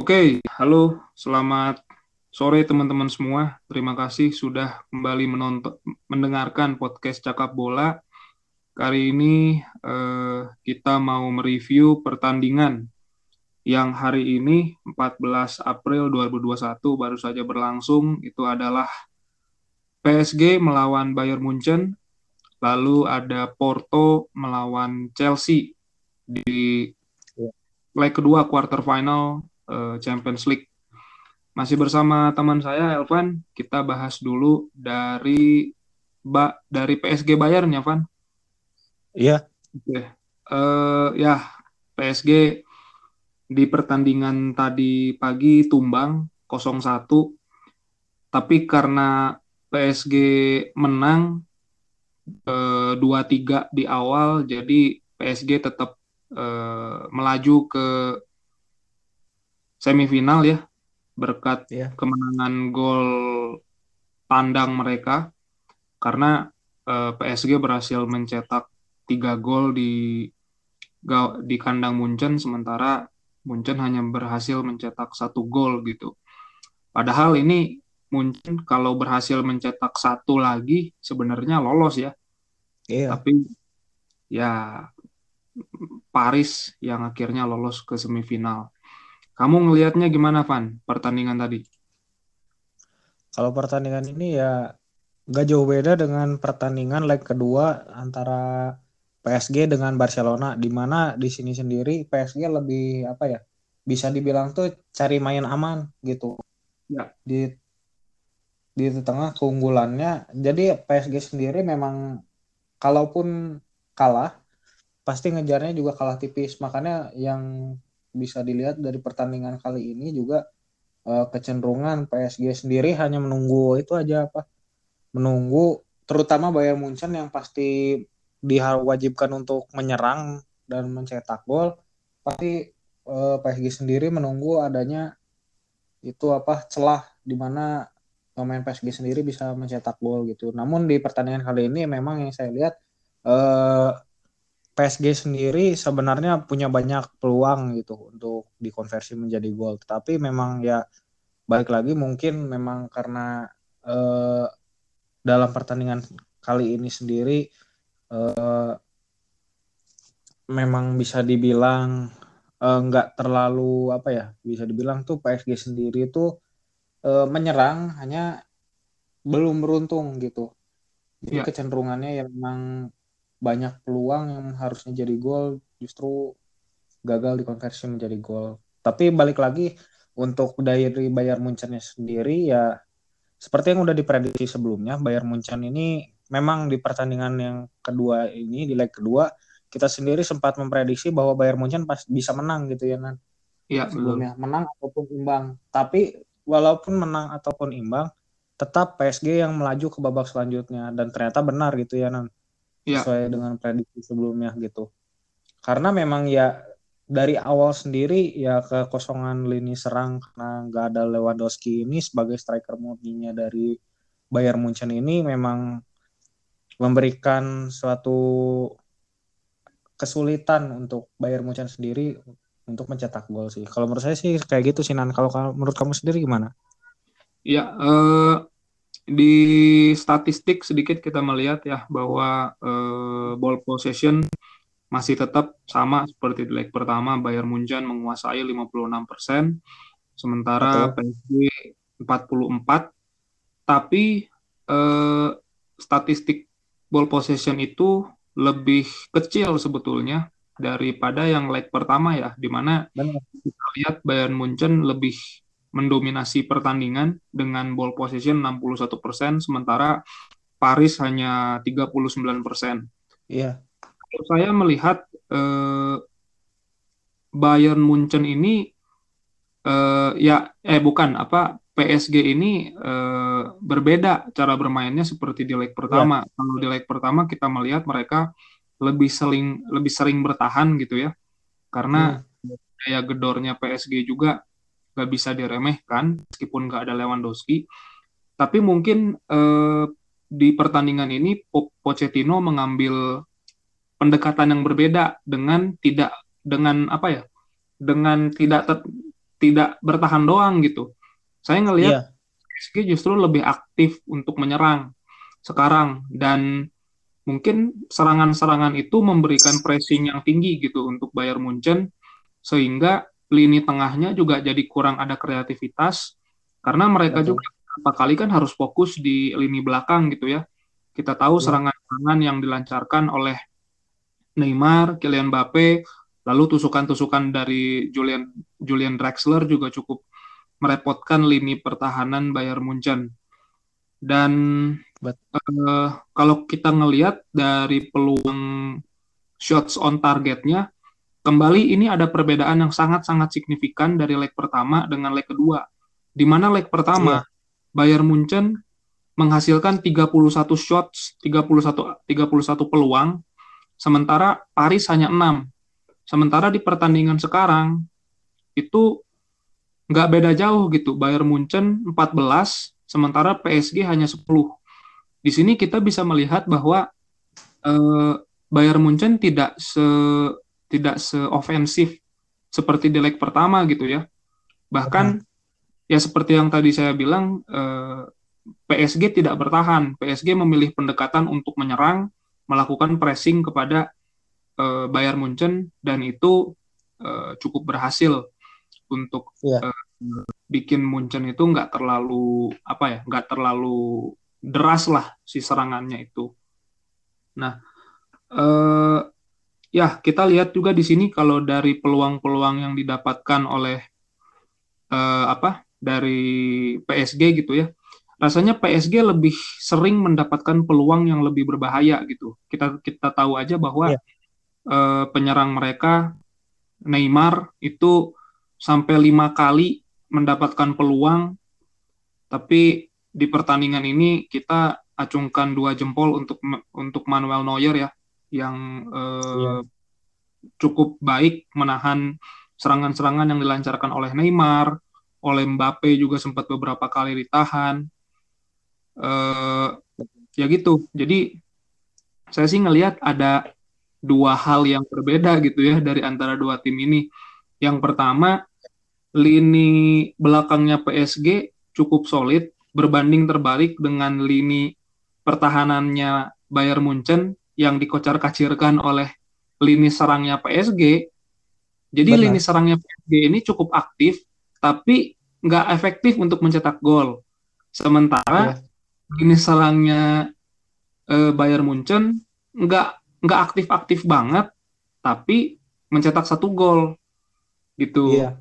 Oke, halo, selamat sore teman-teman semua. Terima kasih sudah kembali menonton, mendengarkan podcast Cakap Bola. Kali ini eh, kita mau mereview pertandingan yang hari ini 14 April 2021 baru saja berlangsung. Itu adalah PSG melawan Bayern Munchen, lalu ada Porto melawan Chelsea di leg kedua quarter final uh, Champions League. Masih bersama teman saya Elvan, kita bahas dulu dari ba dari PSG Bayern ya, Van? Iya. Oke. Okay. Uh, eh, ya, PSG di pertandingan tadi pagi tumbang 0-1. Tapi karena PSG menang uh, eh, 2-3 di awal, jadi PSG tetap uh, melaju ke semifinal ya berkat yeah. kemenangan gol tandang mereka karena uh, eh, PSG berhasil mencetak tiga gol di di kandang Munchen sementara Munchen hanya berhasil mencetak satu gol gitu. Padahal ini Munchen kalau berhasil mencetak satu lagi sebenarnya lolos ya. Yeah. Tapi ya Paris yang akhirnya lolos ke semifinal. Kamu ngelihatnya gimana, Van, pertandingan tadi? Kalau pertandingan ini ya gak jauh beda dengan pertandingan leg kedua antara PSG dengan Barcelona, di mana di sini sendiri PSG lebih apa ya? Bisa dibilang tuh cari main aman gitu. Ya. Di di tengah keunggulannya. Jadi PSG sendiri memang kalaupun kalah pasti ngejarnya juga kalah tipis. Makanya yang bisa dilihat dari pertandingan kali ini juga uh, kecenderungan PSG sendiri hanya menunggu itu aja apa menunggu terutama Bayern Munchen yang pasti diwajibkan untuk menyerang dan mencetak gol pasti uh, eh, PSG sendiri menunggu adanya itu apa celah di mana pemain PSG sendiri bisa mencetak gol gitu. Namun di pertandingan kali ini memang yang saya lihat uh, PSG sendiri sebenarnya punya banyak peluang gitu untuk dikonversi menjadi gol. Tapi memang ya balik lagi mungkin memang karena eh, dalam pertandingan kali ini sendiri eh, memang bisa dibilang eh, nggak terlalu apa ya bisa dibilang tuh PSG sendiri itu eh, menyerang hanya belum beruntung gitu. Jadi ya. kecenderungannya ya memang banyak peluang yang harusnya jadi gol justru gagal dikonversi menjadi gol. Tapi balik lagi untuk dari Bayar Munchen sendiri ya seperti yang udah diprediksi sebelumnya Bayar Munchen ini memang di pertandingan yang kedua ini di leg kedua kita sendiri sempat memprediksi bahwa Bayar Munchen pas bisa menang gitu ya Nan. Iya, sebelumnya betul. menang ataupun imbang. Tapi walaupun menang ataupun imbang tetap PSG yang melaju ke babak selanjutnya dan ternyata benar gitu ya Nan ya. sesuai dengan prediksi sebelumnya gitu. Karena memang ya dari awal sendiri ya kekosongan lini serang karena nggak ada Lewandowski ini sebagai striker murninya dari Bayern Munchen ini memang memberikan suatu kesulitan untuk Bayern Munchen sendiri untuk mencetak gol sih. Kalau menurut saya sih kayak gitu sih Nan. Kalau menurut kamu sendiri gimana? Ya, eh, di statistik sedikit kita melihat ya bahwa uh, ball possession masih tetap sama seperti di leg pertama Bayern Munchen menguasai 56%, sementara Betul. PSG 44. Tapi uh, statistik ball possession itu lebih kecil sebetulnya daripada yang leg pertama ya, di mana kita lihat Bayern Munchen lebih mendominasi pertandingan dengan ball possession 61%, sementara Paris hanya 39%. Iya. Saya melihat eh, Bayern Munchen ini eh, ya eh bukan apa PSG ini eh, berbeda cara bermainnya seperti di leg pertama. Ya. Kalau di leg pertama kita melihat mereka lebih sering lebih sering bertahan gitu ya. Karena hmm. daya gedornya PSG juga nggak bisa diremehkan meskipun nggak ada Lewandowski. Tapi mungkin eh, di pertandingan ini Pochettino mengambil pendekatan yang berbeda dengan tidak dengan apa ya dengan tidak tet, tidak bertahan doang gitu. Saya ngelihat. PSG justru lebih aktif untuk menyerang sekarang dan mungkin serangan-serangan itu memberikan pressing yang tinggi gitu untuk Bayern Munchen sehingga lini tengahnya juga jadi kurang ada kreativitas karena mereka Betul. juga beberapa kali kan harus fokus di lini belakang gitu ya. Kita tahu Iya. serangan-serangan yang dilancarkan oleh Neymar, Kylian Mbappe, lalu tusukan-tusukan dari Julian Julian Draxler juga cukup merepotkan lini pertahanan Bayern Munchen. Dan eh, kalau kita ngelihat dari peluang shots on targetnya, kembali ini ada perbedaan yang sangat-sangat signifikan dari leg pertama dengan leg kedua. Di mana leg pertama Bayern Munchen menghasilkan 31 shots, 31 31 peluang, sementara Paris hanya 6. Sementara di pertandingan sekarang itu nggak beda jauh gitu. Bayern Munchen 14, sementara PSG hanya 10. Di sini kita bisa melihat bahwa eh, Bayern Munchen tidak se tidak seofensif seperti di leg pertama gitu ya. Bahkan ya seperti yang tadi saya bilang eh, PSG tidak bertahan. PSG memilih pendekatan untuk menyerang, melakukan pressing kepada eh, Bayern Munchen dan itu eh, cukup berhasil untuk Iya. eh, bikin Munchen itu nggak terlalu apa ya, nggak terlalu deras lah si serangannya itu. Nah, eh, ya kita lihat juga di sini kalau dari peluang-peluang yang didapatkan oleh eh, apa dari PSG gitu ya, rasanya PSG lebih sering mendapatkan peluang yang lebih berbahaya gitu. Kita kita tahu aja bahwa Iya. eh, penyerang mereka Neymar itu sampai lima kali mendapatkan peluang, tapi di pertandingan ini kita acungkan dua jempol untuk untuk Manuel Neuer ya, yang eh, Iya. cukup baik menahan serangan-serangan yang dilancarkan oleh Neymar, oleh Mbappe juga sempat beberapa kali ditahan. Eh, ya gitu. Jadi saya sih ngelihat ada dua hal yang berbeda gitu ya dari antara dua tim ini. Yang pertama, lini belakangnya PSG cukup solid berbanding terbalik dengan lini pertahanannya Bayern Munchen yang dikocar-kacirkan oleh lini serangnya PSG. Jadi Benar. lini serangnya PSG ini cukup aktif, tapi nggak efektif untuk mencetak gol. Sementara Iya. lini serangnya eh, Bayern Munchen nggak nggak aktif-aktif banget, tapi mencetak satu gol gitu. Iya.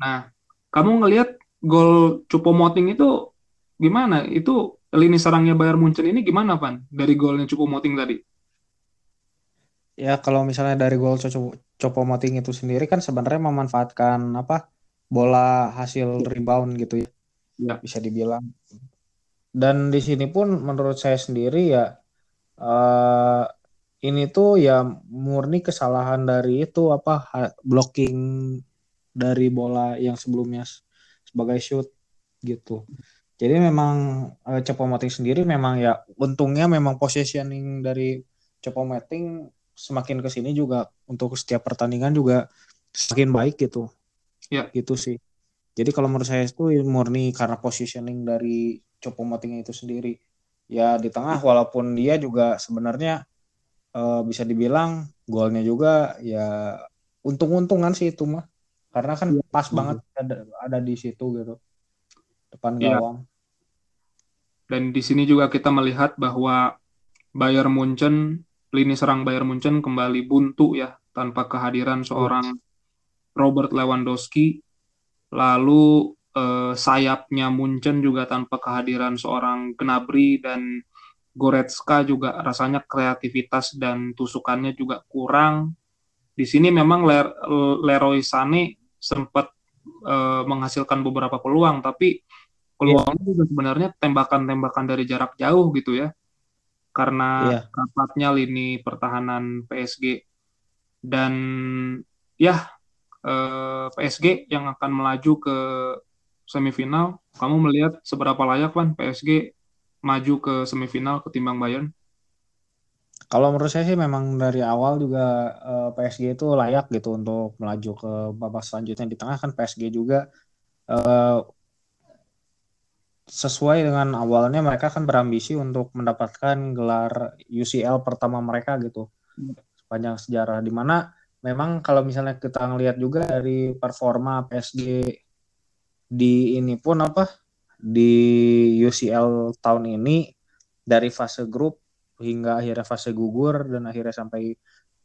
Nah, kamu ngelihat gol Choupo-Moting itu gimana? Itu lini serangnya Bayern Munchen ini gimana, Van? Dari golnya Choupo-Moting tadi? Ya kalau misalnya dari gol Coco Moting itu sendiri kan sebenarnya memanfaatkan apa bola hasil rebound gitu ya. Ya. Bisa dibilang. Dan di sini pun menurut saya sendiri ya eh ini tuh ya murni kesalahan dari itu apa blocking dari bola yang sebelumnya sebagai shoot gitu. Jadi memang eh, Choupo-Moting sendiri memang ya untungnya memang positioning dari Choupo-Moting semakin ke sini juga untuk setiap pertandingan juga semakin baik gitu. Ya. Gitu sih. Jadi kalau menurut saya itu murni karena positioning dari Choupo-Moting itu sendiri. Ya di tengah walaupun dia juga sebenarnya eh, bisa dibilang golnya juga ya untung-untungan sih itu mah. Karena kan Iya. pas banget ada, ada di situ gitu. Depan Iya. gawang. Dan di sini juga kita melihat bahwa Bayern Munchen, lini serang Bayern Munchen kembali buntu ya, tanpa kehadiran seorang Robert Lewandowski. Lalu eh, sayapnya Munchen juga tanpa kehadiran seorang Gnabry dan Goretzka juga rasanya kreativitas dan tusukannya juga kurang. Di sini memang Ler- Leroy Sané sempat eh, menghasilkan beberapa peluang, tapi peluangnya juga sebenarnya tembakan-tembakan dari jarak jauh gitu ya. Karena Iya. rapatnya lini pertahanan PSG dan ya eh, PSG yang akan melaju ke semifinal. Kamu melihat seberapa layak kan PSG maju ke semifinal ketimbang Bayern? Kalau menurut saya sih memang dari awal juga eh, PSG itu layak gitu untuk melaju ke babak selanjutnya di tengah kan PSG juga uh, sesuai dengan awalnya mereka kan berambisi untuk mendapatkan gelar UCL pertama mereka gitu sepanjang sejarah di mana memang kalau misalnya kita ngelihat juga dari performa PSG di ini pun apa di UCL tahun ini dari fase grup hingga akhirnya fase gugur dan akhirnya sampai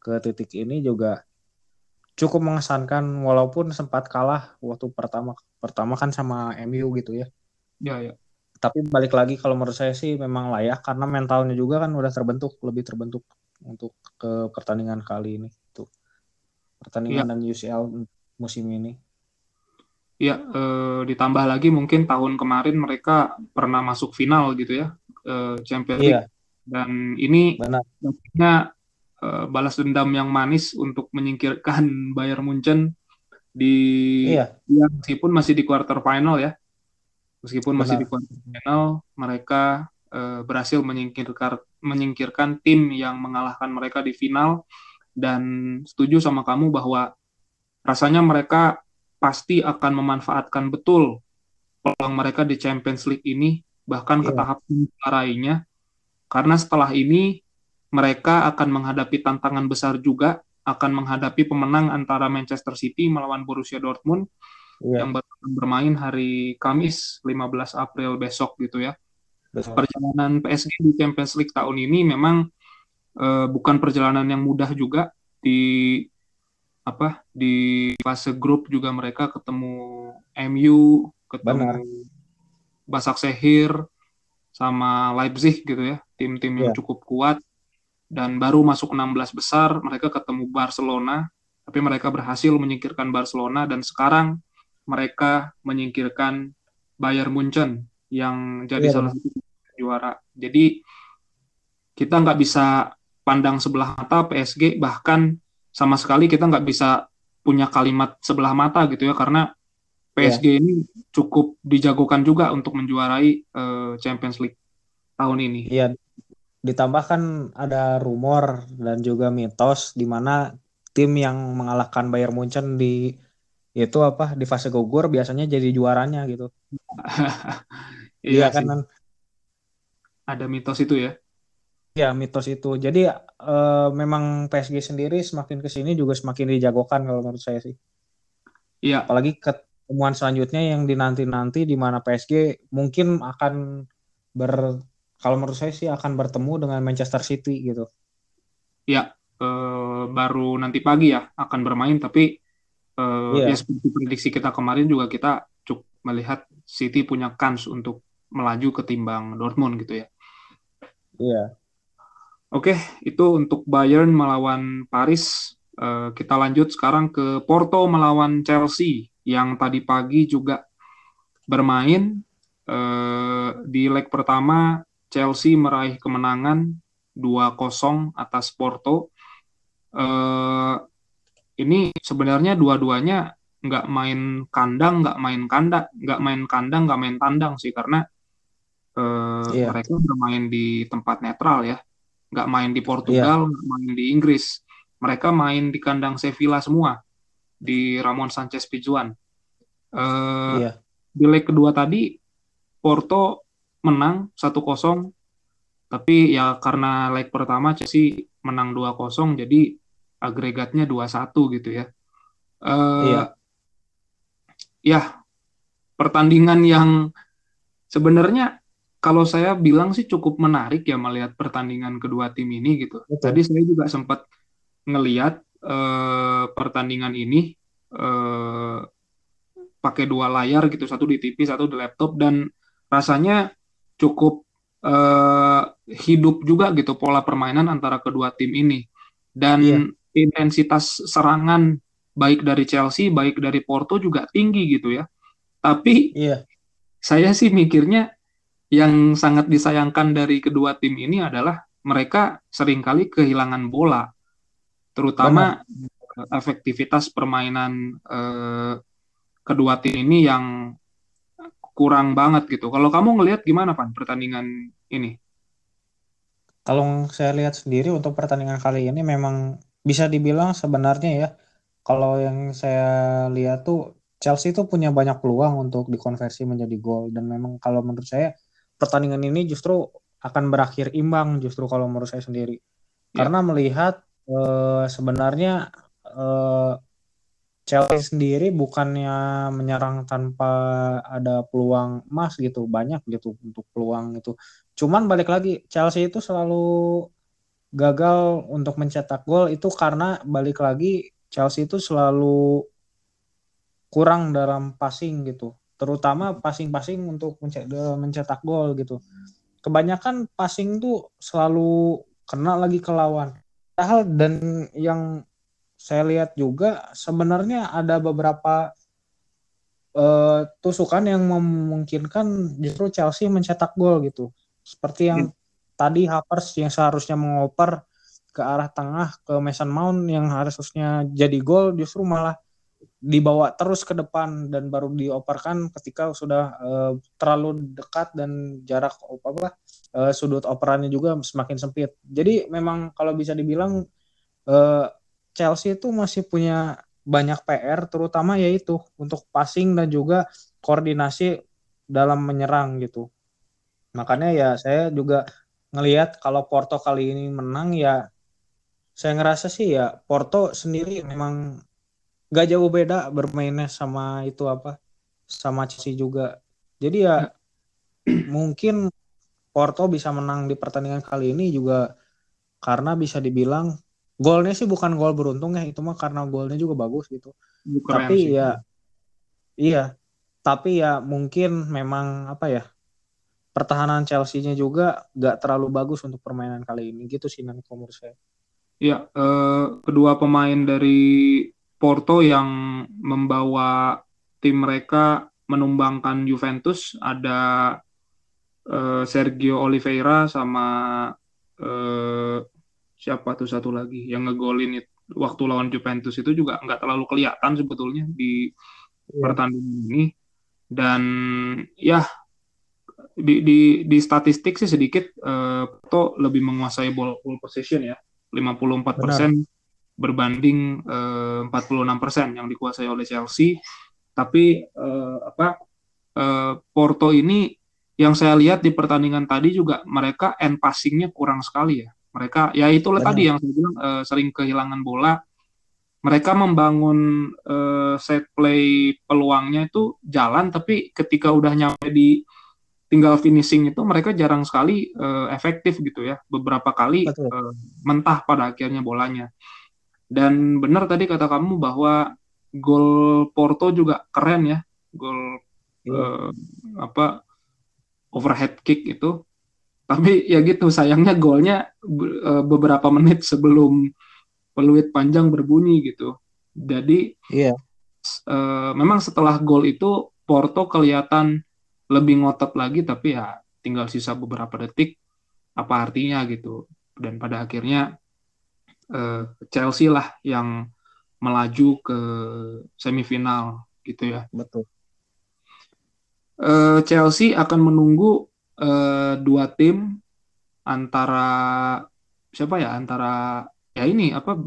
ke titik ini juga cukup mengesankan walaupun sempat kalah waktu pertama pertama kan sama MU gitu ya. Ya ya. Tapi balik lagi kalau menurut saya sih memang layak karena mentalnya juga kan udah terbentuk lebih terbentuk untuk ke pertandingan kali ini itu pertandingan ya. dan UCL musim ini. Ya, eh, ditambah lagi mungkin tahun kemarin mereka pernah masuk final gitu ya, eh, Champions League. Iya. Dan ini tentunya eh, balas dendam yang manis untuk menyingkirkan Bayern Munchen di iya. ya, meskipun masih di quarter final ya. Meskipun Benar. masih di quarter final, mereka eh, berhasil menyingkirkan menyingkirkan tim yang mengalahkan mereka di final dan setuju sama kamu bahwa rasanya mereka pasti akan memanfaatkan betul peluang mereka di Champions League ini bahkan yeah. ke tahap lainnya karena setelah ini mereka akan menghadapi tantangan besar juga akan menghadapi pemenang antara Manchester City melawan Borussia Dortmund yeah. yang bermain hari Kamis 15 April besok gitu ya. Betul. Perjalanan PSG di Champions League tahun ini memang uh, bukan perjalanan yang mudah juga di apa di fase grup juga mereka ketemu MU, ketemu Benar. Basak Sehir sama Leipzig gitu ya, tim-tim yang yeah. cukup kuat dan baru masuk 16 besar mereka ketemu Barcelona, tapi mereka berhasil menyingkirkan Barcelona dan sekarang mereka menyingkirkan Bayern Munchen yang jadi yeah. salah satu juara. Jadi kita nggak bisa pandang sebelah mata PSG bahkan sama sekali kita nggak bisa punya kalimat sebelah mata gitu ya karena PSG yeah. ini cukup dijagokan juga untuk menjuarai uh, Champions League tahun ini. Iya. Yeah. Ditambah kan ada rumor dan juga mitos di mana tim yang mengalahkan Bayern Munchen di itu apa di fase gugur biasanya jadi juaranya gitu. iya, iya kan? Ada mitos itu ya. Ya, mitos itu. Jadi uh, memang PSG sendiri semakin ke sini juga semakin dijagokan kalau menurut saya sih. Iya. Apalagi ketemuan selanjutnya yang dinanti-nanti di mana PSG mungkin akan ber kalau menurut saya sih akan bertemu dengan Manchester City gitu. Iya, uh, baru nanti pagi ya akan bermain tapi uh, ya seperti prediksi kita kemarin juga kita cukup melihat City punya kans untuk melaju ketimbang Dortmund gitu ya. Iya. Oke, itu untuk Bayern melawan Paris. Uh, kita lanjut sekarang ke Porto melawan Chelsea yang tadi pagi juga bermain uh, di leg pertama Chelsea meraih kemenangan 2-0 atas Porto. Uh, ini sebenarnya dua-duanya nggak main kandang, nggak main kandang, nggak main kandang, nggak main tandang sih karena uh, yeah. mereka bermain di tempat netral ya nggak main di Portugal, yeah. nggak main di Inggris. Mereka main di kandang Sevilla semua di Ramon Sanchez Pizjuan. Uh, yeah. Di leg kedua tadi Porto menang 1-0, tapi ya karena leg pertama Chelsea menang 2-0, jadi agregatnya 2-1 gitu ya. Uh, iya. Ya, pertandingan yang sebenarnya kalau saya bilang sih cukup menarik ya melihat pertandingan kedua tim ini gitu. Betul. Tadi saya juga sempat ngeliat uh, pertandingan ini uh, pakai dua layar gitu, satu di TV, satu di laptop dan rasanya cukup uh, hidup juga gitu pola permainan antara kedua tim ini dan iya. Intensitas serangan baik dari Chelsea, baik dari Porto juga tinggi gitu ya. Tapi iya. saya sih mikirnya yang sangat disayangkan dari kedua tim ini adalah mereka sering kali kehilangan bola, terutama Benar. efektivitas permainan eh, kedua tim ini yang kurang banget gitu. Kalau kamu ngelihat gimana Pan pertandingan ini? kalau saya lihat sendiri untuk pertandingan kali ini memang bisa dibilang sebenarnya ya kalau yang saya lihat tuh Chelsea itu punya banyak peluang untuk dikonversi menjadi gol. Dan memang kalau menurut saya pertandingan ini justru akan berakhir imbang justru kalau menurut saya sendiri. Ya. karena melihat eh, sebenarnya eh, Chelsea sendiri bukannya menyerang tanpa ada peluang emas gitu banyak gitu untuk peluang itu. Cuman balik lagi Chelsea itu selalu gagal untuk mencetak gol itu karena balik lagi Chelsea itu selalu kurang dalam passing gitu. Terutama passing-passing untuk mencetak gol gitu. Kebanyakan passing tuh selalu kena lagi ke lawan. Hal dan yang saya lihat juga sebenarnya ada beberapa uh, tusukan yang memungkinkan justru Chelsea mencetak gol gitu. Seperti yang hmm. Tadi Havertz yang seharusnya mengoper ke arah tengah ke Mason Mount yang harusnya jadi gol justru malah dibawa terus ke depan dan baru dioperkan ketika sudah uh, terlalu dekat dan jarak apa uh, sudut operannya juga semakin sempit. Jadi memang kalau bisa dibilang uh, Chelsea itu masih punya banyak PR terutama yaitu untuk passing dan juga koordinasi dalam menyerang gitu. Makanya ya saya juga ngelihat kalau Porto kali ini menang ya saya ngerasa sih ya Porto sendiri memang gak jauh beda bermainnya sama itu apa sama Chelsea juga. Jadi ya mungkin Porto bisa menang di pertandingan kali ini juga karena bisa dibilang golnya sih bukan gol beruntung ya itu mah karena golnya juga bagus gitu. Bukan tapi ya iya. Tapi ya mungkin memang apa ya pertahanan Chelsea-nya juga gak terlalu bagus untuk permainan kali ini gitu sih nanti menurut saya. Ya, eh, kedua pemain dari Porto yang membawa tim mereka menumbangkan Juventus ada uh, Sergio Oliveira sama uh, siapa tuh satu lagi yang ngegolin itu waktu lawan Juventus itu juga nggak terlalu kelihatan sebetulnya di yeah. pertandingan ini dan ya di di di statistik sih sedikit uh, Porto lebih menguasai ball, ball possession ya 54 persen berbanding eh, 46% yang dikuasai oleh Chelsea. Tapi eh, apa eh, Porto ini yang saya lihat di pertandingan tadi juga mereka end passingnya kurang sekali ya. Mereka ya itulah tadi yang saya bilang eh, sering kehilangan bola. Mereka membangun eh, set play peluangnya itu jalan, tapi ketika udah nyampe di tinggal finishing itu mereka jarang sekali uh, efektif gitu ya beberapa kali uh, mentah pada akhirnya bolanya dan benar tadi kata kamu bahwa gol Porto juga keren ya, gol yeah. uh, apa overhead kick itu. Tapi ya gitu sayangnya golnya uh, beberapa menit sebelum peluit panjang berbunyi gitu. Jadi yeah. uh, memang setelah gol itu Porto kelihatan lebih ngotot lagi tapi ya tinggal sisa beberapa detik apa artinya gitu. Dan pada akhirnya uh, Chelsea lah yang melaju ke semifinal gitu ya. Betul. Uh, Chelsea akan menunggu uh, dua tim antara siapa ya antara ya ini apa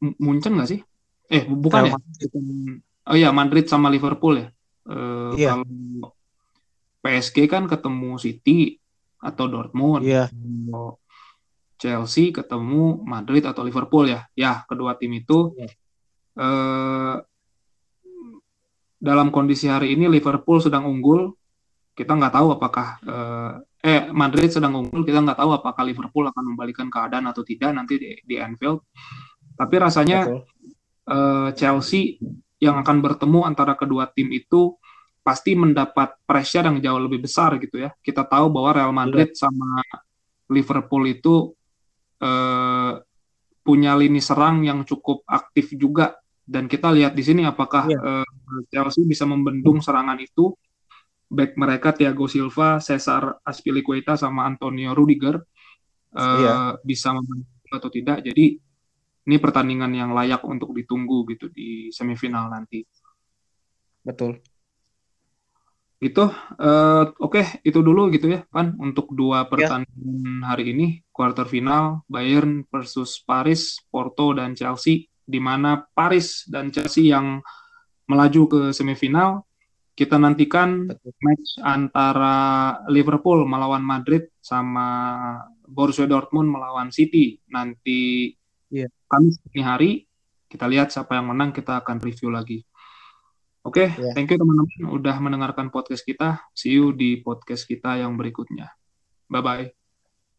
Munchen nggak sih? Eh bukan ya? Oh iya Madrid sama Liverpool ya. Iya. Kalau PSG kan ketemu City atau Dortmund. Iya. Chelsea ketemu Madrid atau Liverpool ya. Ya, kedua tim itu ya. eh, dalam kondisi hari ini Liverpool sedang unggul. Kita nggak tahu apakah eh, eh Madrid sedang unggul. Kita nggak tahu apakah Liverpool akan membalikan keadaan atau tidak nanti di, di Anfield. Tapi rasanya eh, Chelsea yang akan bertemu antara kedua tim itu pasti mendapat pressure yang jauh lebih besar gitu ya. Kita tahu bahwa Real Madrid sama Liverpool itu eh, punya lini serang yang cukup aktif juga dan kita lihat di sini apakah yeah. eh, Chelsea bisa membendung serangan itu back mereka Thiago Silva, Cesar Azpilicueta sama Antonio Rudiger eh, yeah. bisa membendung atau tidak. Jadi ini pertandingan yang layak untuk ditunggu gitu di semifinal nanti. Betul. Itu uh, oke okay, itu dulu gitu ya Pan untuk dua ya. pertandingan ya. hari ini quarter final Bayern versus Paris, Porto dan Chelsea di mana Paris dan Chelsea yang melaju ke semifinal kita nantikan match antara Liverpool melawan Madrid sama Borussia Dortmund melawan City nanti yeah. Kamis ini hari kita lihat siapa yang menang kita akan review lagi. Oke, okay, yeah. thank you teman-teman udah mendengarkan podcast kita. See you di podcast kita yang berikutnya. Bye bye.